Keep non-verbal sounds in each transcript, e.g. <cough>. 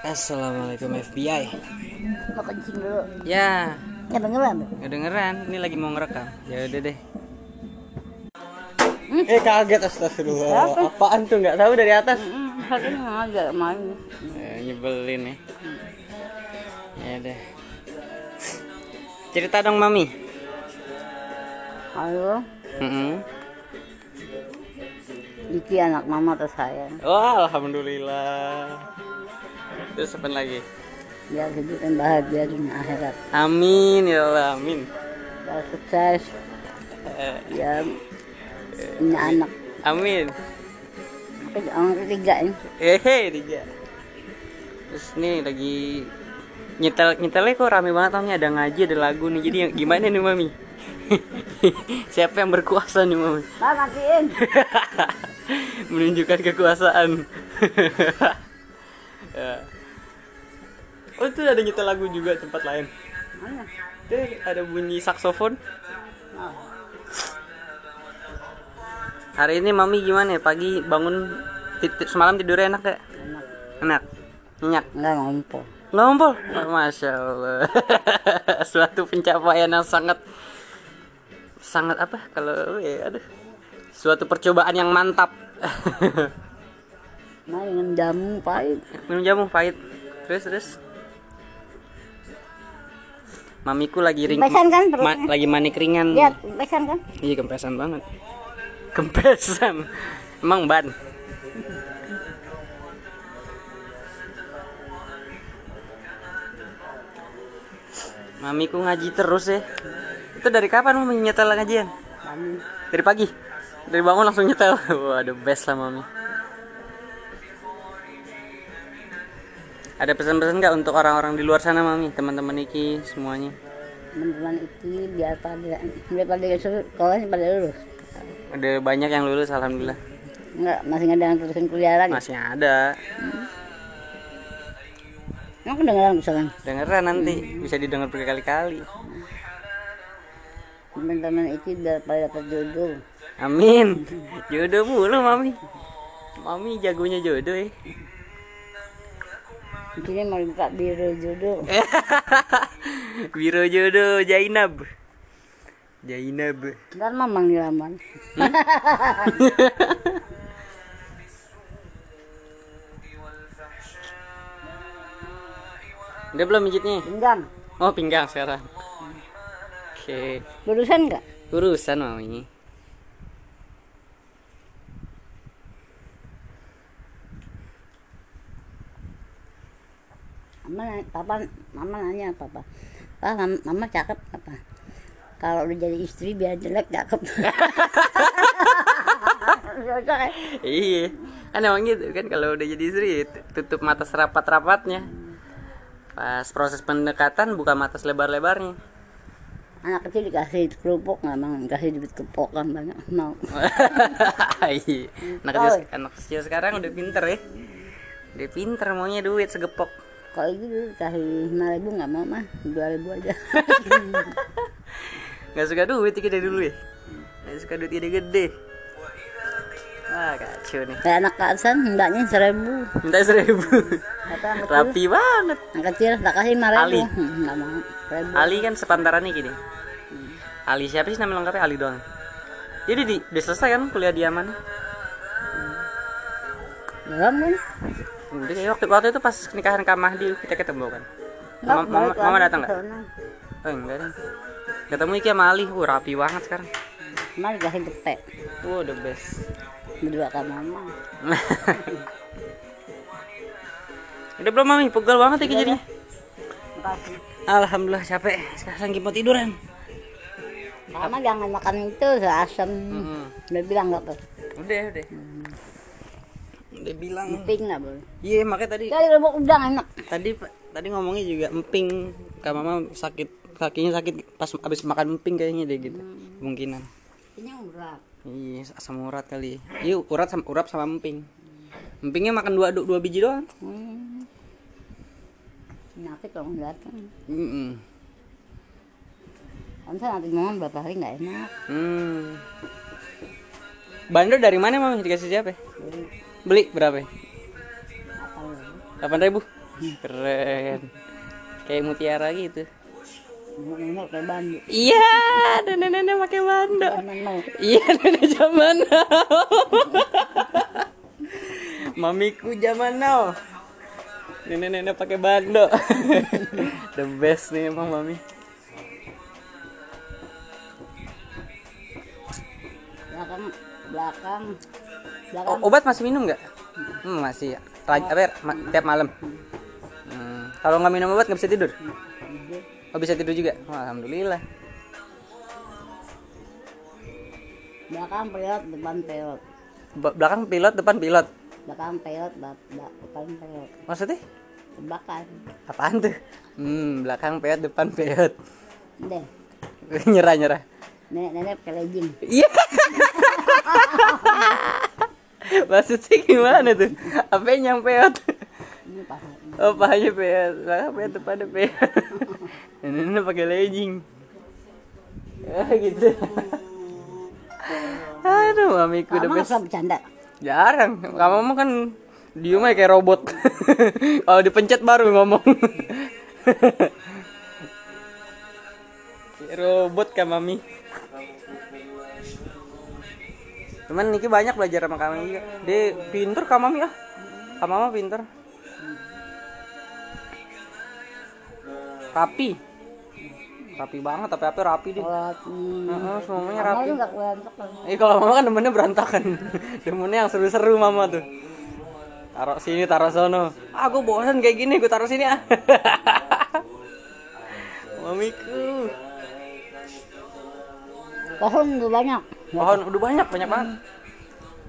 Assalamualaikum FBI. Mau kencing dulu. Ya, Nggak dengeran tuh. kedengeran. Ini lagi mau ngerekam. Ya udah deh. Eh kaget astagfirullah. Apaan tuh nggak tahu dari atas? Hmm, hari ini ngajak main. Eh, nyebelin nih. Ya deh. Cerita dong mami. Ayo, Mm-mm. Iki anak mama atau saya. Wah, alhamdulillah. Terus apa lagi? Biar hidup dan bahagia dunia akhirat. Amin ya Allah, amin. Biar sukses. Eh, Biar punya anak. amin. Orang ketiga ini. Hehe, tiga. Terus nih lagi nyetel nyetelnya kok rame banget Mami ada ngaji ada lagu nih jadi yang- gimana nih mami <laughs> siapa yang berkuasa nih mami matiin. <laughs> menunjukkan kekuasaan <laughs> Ya. oh itu ada nyetel lagu juga tempat lain Mana? Tuh ada bunyi saksofon Oh, hari ini mami gimana ya pagi bangun semalam tidurnya enak gak enak. enak nyenyak Enggak ngompol. Ngompol, masya Allah, <laughs> suatu pencapaian yang sangat, sangat apa? Kalau ya, aduh, suatu percobaan yang mantap. <laughs> Main dengan jamu pahit. Minum jamu pahit, terus terus. Mamiku lagi ring, Kempesan kan ma- lagi manik ringan. Lihat, besan kan? Iya kempesan banget. Kempesan, emang ban. Mamiku ngaji terus ya. Itu dari kapan mami nyetel ngajian? Kami. Dari pagi. Dari bangun langsung nyetel. <laughs> Wah, the best lah mami. Ada pesan-pesan nggak untuk orang-orang di luar sana mami, teman-teman Iki semuanya? Teman-teman itu biar pada biar pada sekolah pada lulus. Ada banyak yang lulus alhamdulillah. Enggak, masih ada yang terusin kuliah lagi. Masih ada. Emang kedengeran misalkan Dengeran nanti bisa didengar berkali-kali. teman-teman itu biar pada dapat jodoh. Amin. Jodoh mulu mami. Mami jagonya jodoh ya. Di sini mau buka biro jodoh. <laughs> Biro jodoh Jainab. Jainab. Ntar mamang dilamar. <laughs> Udah belum mijitnya? Pinggang. Oh pinggang sekarang. Oke. Lulusan enggak? Urusan mami. Mama, nanya- papa, mama nanya papa. Pak, mam- mama cakep apa? Kalau udah jadi istri biar jelek cakep. Ya? <laughs> Iya. Kan emang gitu kan kalau udah jadi istri tutup mata serapat-rapatnya. Pas proses pendekatan buka mata selebar-lebarnya. Anak kecil dikasih kerupuk nggak mau, dikasih duit kepokan banyak mau. <laughs> Iya. anak, kecil, anak kecil sekarang udah pinter ya. Udah pinter maunya duit segepok. Kalau gitu dikasih lima ribu nggak mau mah, dua ribu aja. <laughs> Gak suka duit kita dari dulu ya. Gak suka duit gede-gede. Wah kacau nih. Kayak anak kasan, mbaknya seribu. Minta seribu. Rapi banget. anak kecil tak kasih lima ribu. Ali. Hmm, Nggak mau, seribu. Ali kan sepantaran nih gini. Ali siapa sih nama lengkapnya Ali doang. Jadi di, udah selesai kan kuliah di Yaman. Belum kan? Udah kayak waktu waktu itu pas nikahan Kak Mahdi kita ketemu kan. Nggak, Mama, mama, datang nggak? Oh enggak deh. Ketemu Iki sama Ali, uh rapi banget sekarang. Mama dikasih gepek. Wow the best. Berdua sama mama. <laughs> Udah belum mami, pegel banget ya jadinya. Makasih. Alhamdulillah capek. Sekarang lagi mau tiduran. Mama jangan makan itu asam. Mm-mm. Udah bilang nggak boleh. Udah, udah. Udah bilang. Emping nggak boleh. Iya, makanya tadi Kali rebuk udang enak. tadi tadi ngomongnya juga emping. Kak mama sakit kakinya sakit pas abis makan emping kayaknya deh gitu. Kemungkinan. Ini urat. Iya, asam urat kali. Iya, urat sama urap sama emping. Empingnya makan dua dua biji doang. Hmm. Penyakit kalau datang. Mm Kan saya nanti mama berapa hari nggak enak. Hmm. Bandar dari mana mami dikasih siapa? Beli berapa? Delapan ribu. keren. Kayak mutiara gitu. Nenek iya ada nenek-nenek pakai bando iya nenek zaman now. Mamiku zaman now. Nenek-nenek pakai bando <laughs> the best nih emang mami. Belakang belakang O- belakang obat masih minum nggak? Hmm, masih ya. Raj- apa ya, ma- tiap malam. Hmm, kalau nggak minum obat nggak bisa tidur? Oh bisa tidur juga? Wah, alhamdulillah. Belakang peot depan peot Ba- belakang pilot depan pilot? Belakang bap- depan peot maksudnya? Tebakan apaan tuh? Hmm belakang peot depan peot deh. <laughs> Nyerah nyerah. Nenek nenek pakai legging. Iya <laughs> maksudnya gimana tuh apa yang peot ini pakai oh pahanya peot belakang peot depannya peot ini pakai legging ya gitu aduh mamiku udah best nggak bercanda Jarang. Kamu mah kan diem aja kayak robot. Kalau dipencet baru ngomong. kayak robot kan mami. Cuman Niki banyak belajar sama kami juga. Dia pinter kak mami ah. Kak mama pinter. Rapi. Rapi banget, tapi apa rapi deh. sholat hmm. Heeh, semuanya rapi. Eh kalau mama kan demennya berantakan. <laughs> demennya yang seru-seru mama tuh. Taruh sini, taruh sono. Ah, gue bosan kayak gini, gue taruh sini ah. <laughs> Mamiku. pohon tuh banyak Pohon udah banyak, banyak banget.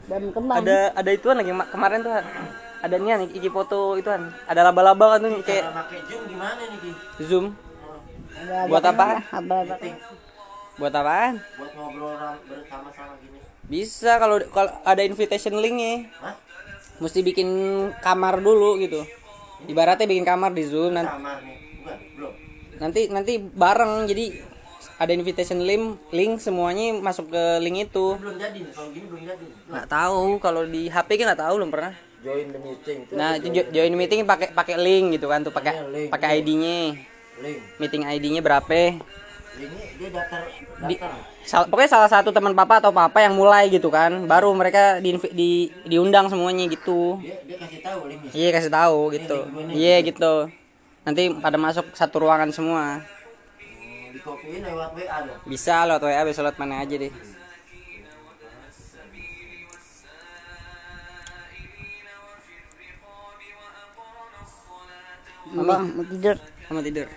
dan kembang Ada ada ituan lagi ma- kemarin tuh. Ada nih nih iki foto ituan. Ada laba-laba kan tuh kayak pakai zoom gimana nih Ki? zoom. Ada- buat apa Buat apaan? buat ngobrol bersama-sama gini Bisa kalau kalau ada invitation linknya. Hah? Mesti bikin kamar dulu gitu. Ibaratnya bikin kamar di Zoom nanti kamar nih bukan belum nanti nanti bareng jadi ada invitation link link semuanya masuk ke link itu. Belum jadi nih kalau gini belum jadi. Nggak tahu kalau di HP kan nggak tahu belum pernah. Join the meeting nah itu jo- join meeting pakai pakai link gitu kan tuh Iya, pakai link. pakai ID-nya link. Meeting ID-nya berapa? Linknya dia daftar Di- Sal- pokoknya salah satu teman papa atau papa yang mulai gitu kan baru mereka di, di diundang semuanya gitu. Dia dia kasih tahu linknya. Iya kasih tahu gitu. Iya gitu. Nanti pada masuk satu ruangan semua Hmm, di copyin lewat WA dong. Bisa lewat WA bisa lewat mana aja deh. Bang mau tidur? Mama tidur.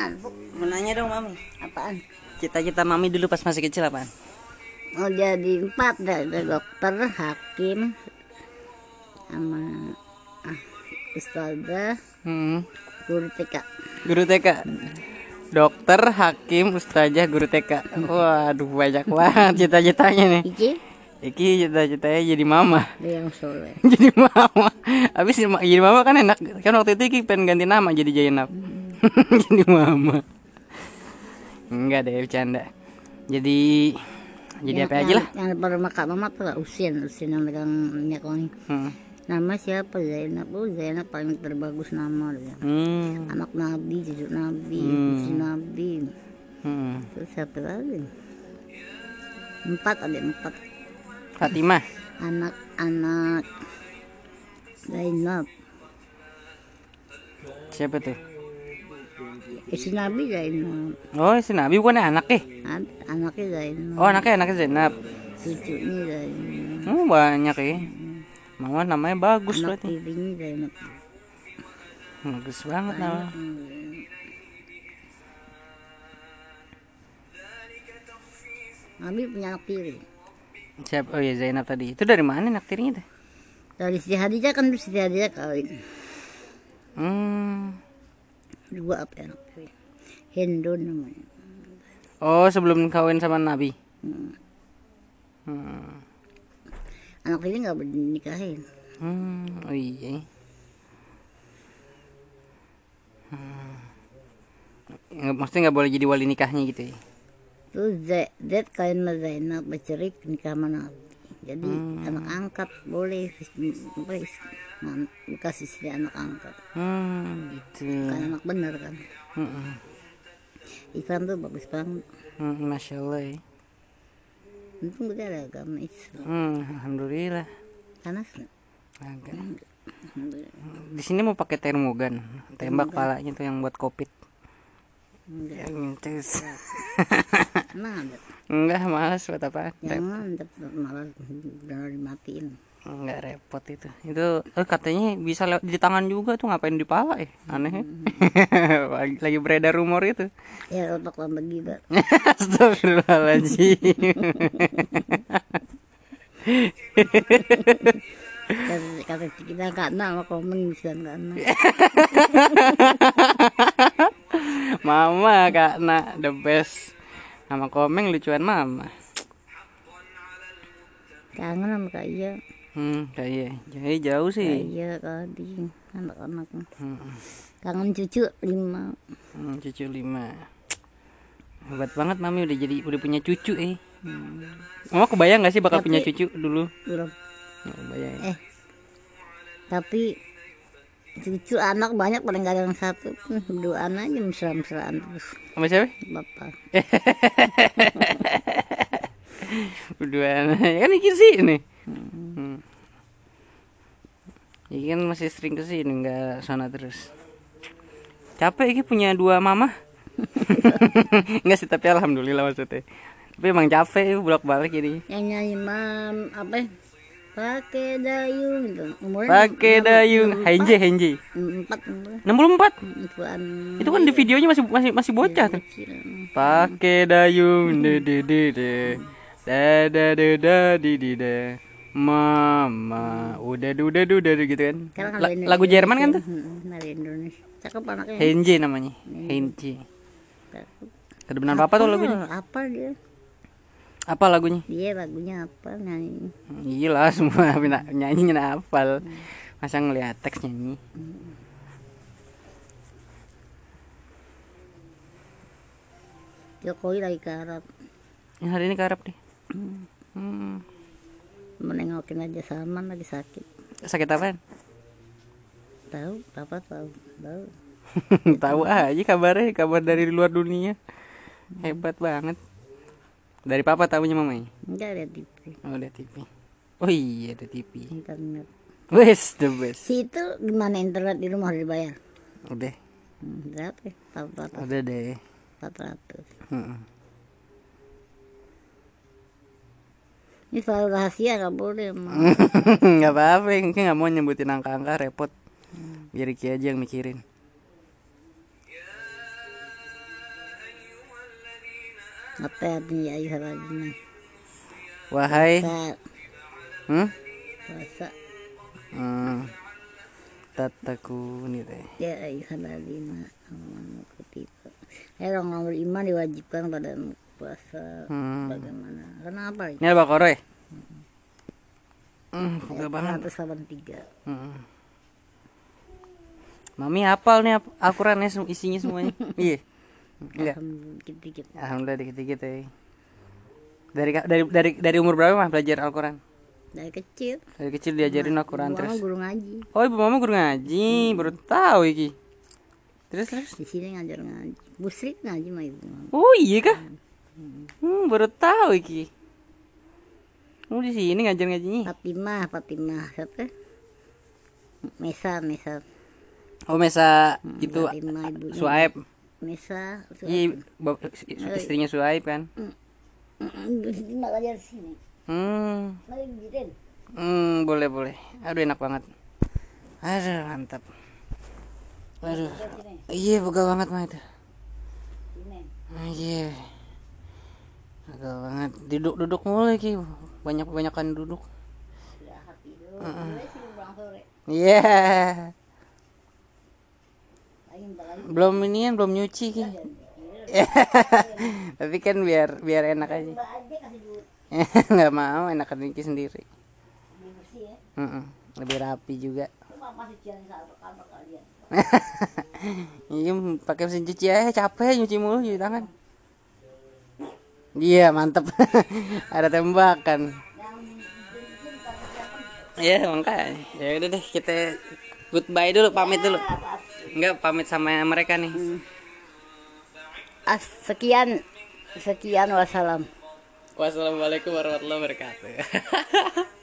Aduh, mau nanya dong mami. Apaan? Cita-cita mami dulu pas masih kecil apaan? Mau jadi empat ada, ada dokter hakim sama ah, ustazah hmm. guru TK guru TK dokter hakim ustazah guru TK waduh banyak banget cita-citanya nih. Iki? Iki cita-citanya jadi mama. Dia yang soleh. <laughs> Jadi mama. Habis jadi mama kan enak. Kan waktu itu Iki pengen ganti nama jadi Jainab <laughs> jadi mama. Enggak deh bercanda. Jadi jadi apa aja lah. yang pada makan mama tuh lah usin. Usin yang megang minyak wangi. Hmm. Nama siapa? Zainab. Oh Zainab paling terbagus nama dia. Hmm. anak nabi cucu nabi Hmm. istri nabi. Hmm. terus siapa lagi? Empat ada empat. Fatimah. Anak-anak Zainab. Siapa tuh? Istri nabi Zainab. Oh si Nabi bukan anak eh An- anaknya Zainab. Oh anaknya anaknya Zainab. Cucunya Zainab. Oh banyak ya mama namanya bagus anak berarti. Tirinya Zainab bagus banget nama Nabi punya anak tiri. Siapa? Oh ya Zainab tadi. Itu dari mana anak tirinya tuh dari Siti Hadijah kan Siti Hadijah kawin. Hmm. dua apa ya anak tiri? Hindu namanya. Oh sebelum kawin sama Nabi? Hmm. hmm. Anak tiri nggak boleh dinikahin Hmm, oh iya. Hmm. Nggak- Maksudnya nggak boleh jadi wali nikahnya gitu ya? terus Z Z sama Zainab bercerai nikah sama Nabi jadi Hmm. anak angkat boleh ngan- bekas istri anak angkat Hmm, gitu. kan anak bener kan Mm-mm. Islam tuh bagus banget Hmm, Masya Allah ya. Untung gue ada agama Islam Hmm, Alhamdulillah. panas nggak Agak. Alhamdulillah. Di sini mau pakai termogan, tembak palanya tuh yang buat covid. enggak Terus. emang ada <laughs> Enggak, malas buat apa? jangan dapet malah udah dimatiin Enggak repot itu. Itu eh, katanya bisa lewat di tangan juga tuh ngapain di pala ya? Aneh. <laughs> lagi, lagi beredar rumor itu. ya otak lambang gila <laughs> Astagfirullahaladzim. kata kita karena sama komen bisa karena <laughs> mama kak nak the best. Nama komeng lucuan mama. Kangen sama kak iya Hmm, kayak jadi jauh kak sih. iya kadi anak-anak Hmm, kangen cucu lima hmm, cucu lima. Hebat banget mami udah jadi udah punya cucu eh. Mama kebayang gak sih bakal punya cucu dulu? belum kebayang. ya? eh tapi cucu anak banyak paling gak ada yang satu Hmm, berduaan aja mesra-mesraan terus Sama siapa? bapak <laughs> Berdua kan iki sih ini. Hmm. Iki kan masih sering ke sini nggak sana terus. Capek iki punya dua mama. <laughs> Enggak sih tapi alhamdulillah maksudnya. Tapi emang capek bolak balik jadi. yang nyanyi mam apa ya? pakai dayung umurnya Pakai dayung Henje Henje. empat umurnya 64. tuan Itu kan di videonya masih masih masih bocah tuh. kecil Pakai dayung de de de de. Da da da da di di da. Mama, udah udah udah gitu kan. La- ada lagu Jerman kan tuh? Hmm, dari Indonesia cakep anaknya Henje namanya. Henje. Cakep. Kedebenan apa tuh lagunya? Apa dia Apa lagunya? dia lagunya apa nyanyi Gila <laughs> semua bina- nyanyi nyana hafal. Masa ngeliat teks nyanyi. Jokowi lagi ke Arab Ya, hari ini ke Arab deh. Hmm. menengokin aja Salman lagi sakit Sakit apaan? tahu papa tahu tahu <laughs> Tahu aja kabarnya, kabar dari luar dunia. Hebat banget. Dari papa tahunya mamanya. enggak lihat TV Oh, ada TV. Oh iya, ada TV. internet Wes the best. si itu gimana internet di rumah harus dibayar Udah, hmm, berapa ya? empat ratus udah deh. empat ratus ini selalu rahasia nggak boleh emang. <laughs> nggak apa-apa, Ki nggak mau nyebutin angka-angka repot. Biar Ki aja yang mikirin. apa ya nih ayu haladina Wahai, hmm? puasa Hmm. Tataku nih teh. ya ayu haladina aman kutipa eh orang orang beriman diwajibkan pada puasa Hmm. bagaimana kenapa Ini ada bakoro ya? Hmm, banget. 183 Hmm. Mami hafal nih Al-Quran ya, isinya semuanya. <laughs> Iya. Enggak. Alhamdulillah dikit-dikit Alhamdulillah dikit-dikit ya. Dari dari dari dari umur berapa mah belajar Al-Quran? dari kecil Dari kecil diajarin Al-Quran Mama terus. guru ngaji Oh, ibu mama guru ngaji, baru tahu iki. Terus terus. di sini ngajar ngaji busrik ngaji mah ibu Oh, iya kah? Hmm, baru tahu iki. Oh, di sini ngajar ngajinya. Fatimah Fatimah siapa Mesa Mesa Oh, Mesa itu Fatimah ibu Suaib. Mesa Iya, istrinya Suaib kan. Ngajar sini Hmm. mari bijitin Hmm, boleh boleh. Aduh enak banget. Aduh mantap. Aduh. Iya pegal banget mah itu. Ah, Iya. Pegal banget. Duduk duduk mulai ki. Banyak banyakan duduk. sore Iya. lagi Belum inian belum nyuci ki. <laughs> Tapi kan biar biar enak aja. <laughs> Nggak mau enakan Niki sendiri. lebih ya. Lebih rapi juga. <laughs> Iya pakai mesin cuci aja capek nyuci mulu cuci tangan. Iya mantep. <laughs> Ada tembakan. yang Ya makanya. Ya udah deh kita goodbye dulu, pamit dulu. Enggak pamit sama mereka nih. As, sekian sekian wassalam Wassalamualaikum warahmatullahi wabarakatuh. <laughs>